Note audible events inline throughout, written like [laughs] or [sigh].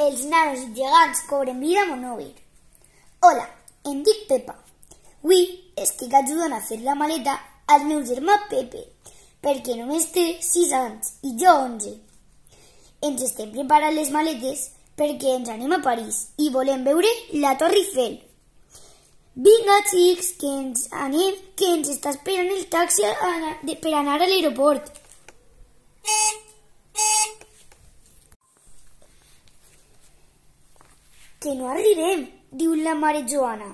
els nanos gegants cobren vida a Monover. Hola, em dic Pepa. Avui estic ajudant a fer la maleta al meu germà Pepe, perquè només té 6 anys i jo 11. Ens estem preparant les maletes perquè ens anem a París i volem veure la Torre Eiffel. Vinga, xics, que ens anem, que ens està esperant el taxi per anar a l'aeroport. Que no arribem, diu la mare Joana.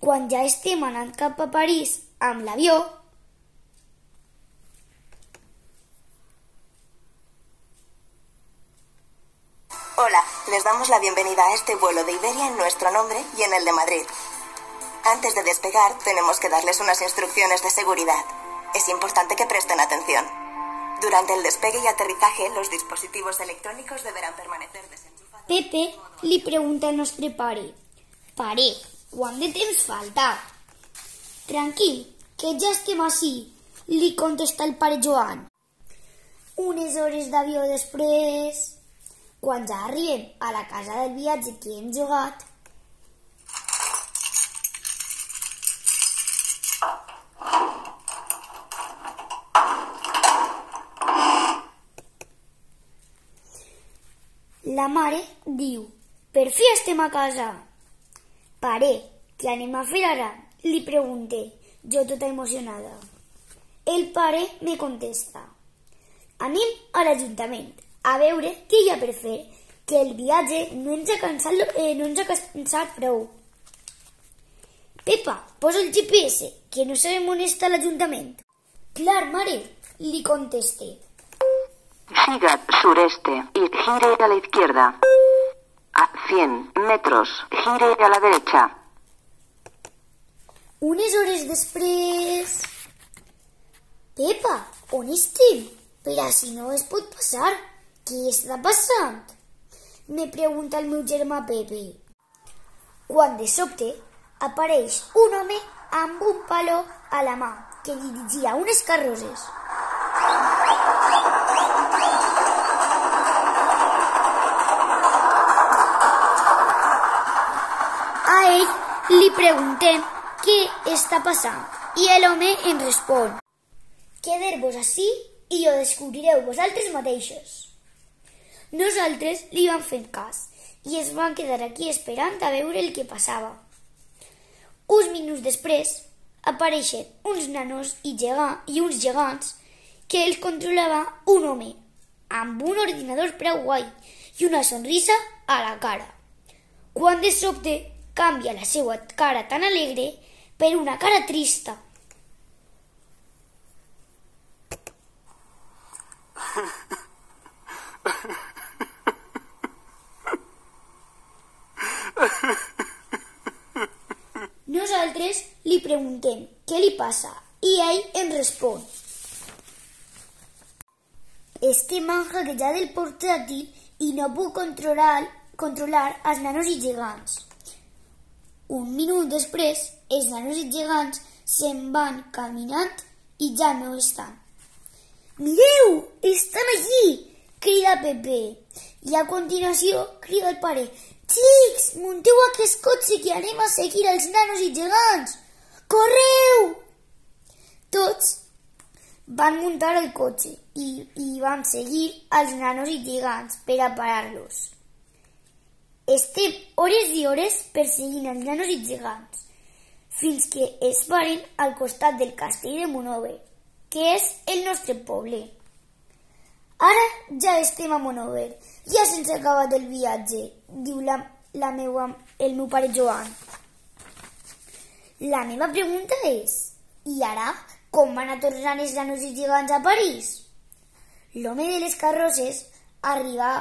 Quan ja estem anant cap a París amb l'avió, Hola, les damos la bienvenida a este vuelo de Iberia en nuestro nombre y en el de Madrid. Antes de despegar, tenemos que darles unas instrucciones de seguridad. Es importante que presten atención. Durante el despegue y aterrizaje, los dispositivos electrónicos deberán permanecer desenchufados. Pepe li pregunta al nostre pare Pare, quant de temps falta? Tranquil, que ja estem així, li contesta el pare Joan. Unes hores d'avió després, quan ja arribem a la casa del viatge que hem jugat, la mare diu per fi estem a casa. Pare, què anem a fer ara? Li pregunté, jo tota emocionada. El pare me contesta. Anem a l'Ajuntament a veure què hi ha per fer, que el viatge no ens ha cansat, eh, no ens ha cansat prou. Pepa, posa el GPS, que no sabem on està l'Ajuntament. Clar, mare, li contesté. Siga sureste y gire a la izquierda. A 100 metros, gire a la derecha. Unes hores després... Pepa, on estem? Però si no es pot passar. Què està passant? Me pregunta el meu germà Pepe. Quan de sobte apareix un home amb un palo a la mà que dirigia unes carrosses. A ell li preguntem què està passant i l'home ens respon Quedar-vos així i ho descobrireu vosaltres mateixos. Nosaltres li vam fer cas i es van quedar aquí esperant a veure el que passava. Uns minuts després apareixen uns nanos i, gegant, i uns gegants que els controlava un home amb un ordinador prou guai i una sonrisa a la cara. Quan de sobte canvia la seva cara tan alegre per una cara trista. [laughs] Nosaltres li preguntem què li passa i ell ens respon. És que m'han hackejat el portàtil i no puc controlar, controlar els nanos i gegants. Un minut després, els nanos i gegants se'n van caminant i ja no estan. Mireu, estan allí! crida Pepe. I a continuació crida el pare. Xics, munteu aquest cotxe que anem a seguir els nanos i gegants! Correu! Tots van muntar el cotxe i, i van seguir els nanos i gegants per a parar-los. Estem hores i hores perseguint els nanos i gegants, fins que es paren al costat del castell de Monover, que és el nostre poble. Ara ja estem a Monover, ja se'ns ha acabat el viatge, diu la, la meua, el meu pare Joan. La meva pregunta és, i ara com van a tornar els nanos i gegants a París? L'home de les carrosses arriba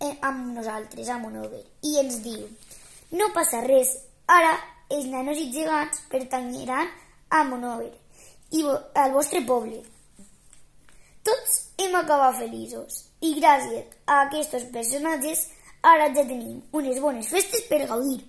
eh, amb nosaltres, a Monover, i ens diu no passa res, ara els nanos i gegants pertanyeran a Monover i al vostre poble. Tots hem acabat feliços i gràcies a aquests personatges ara ja tenim unes bones festes per gaudir.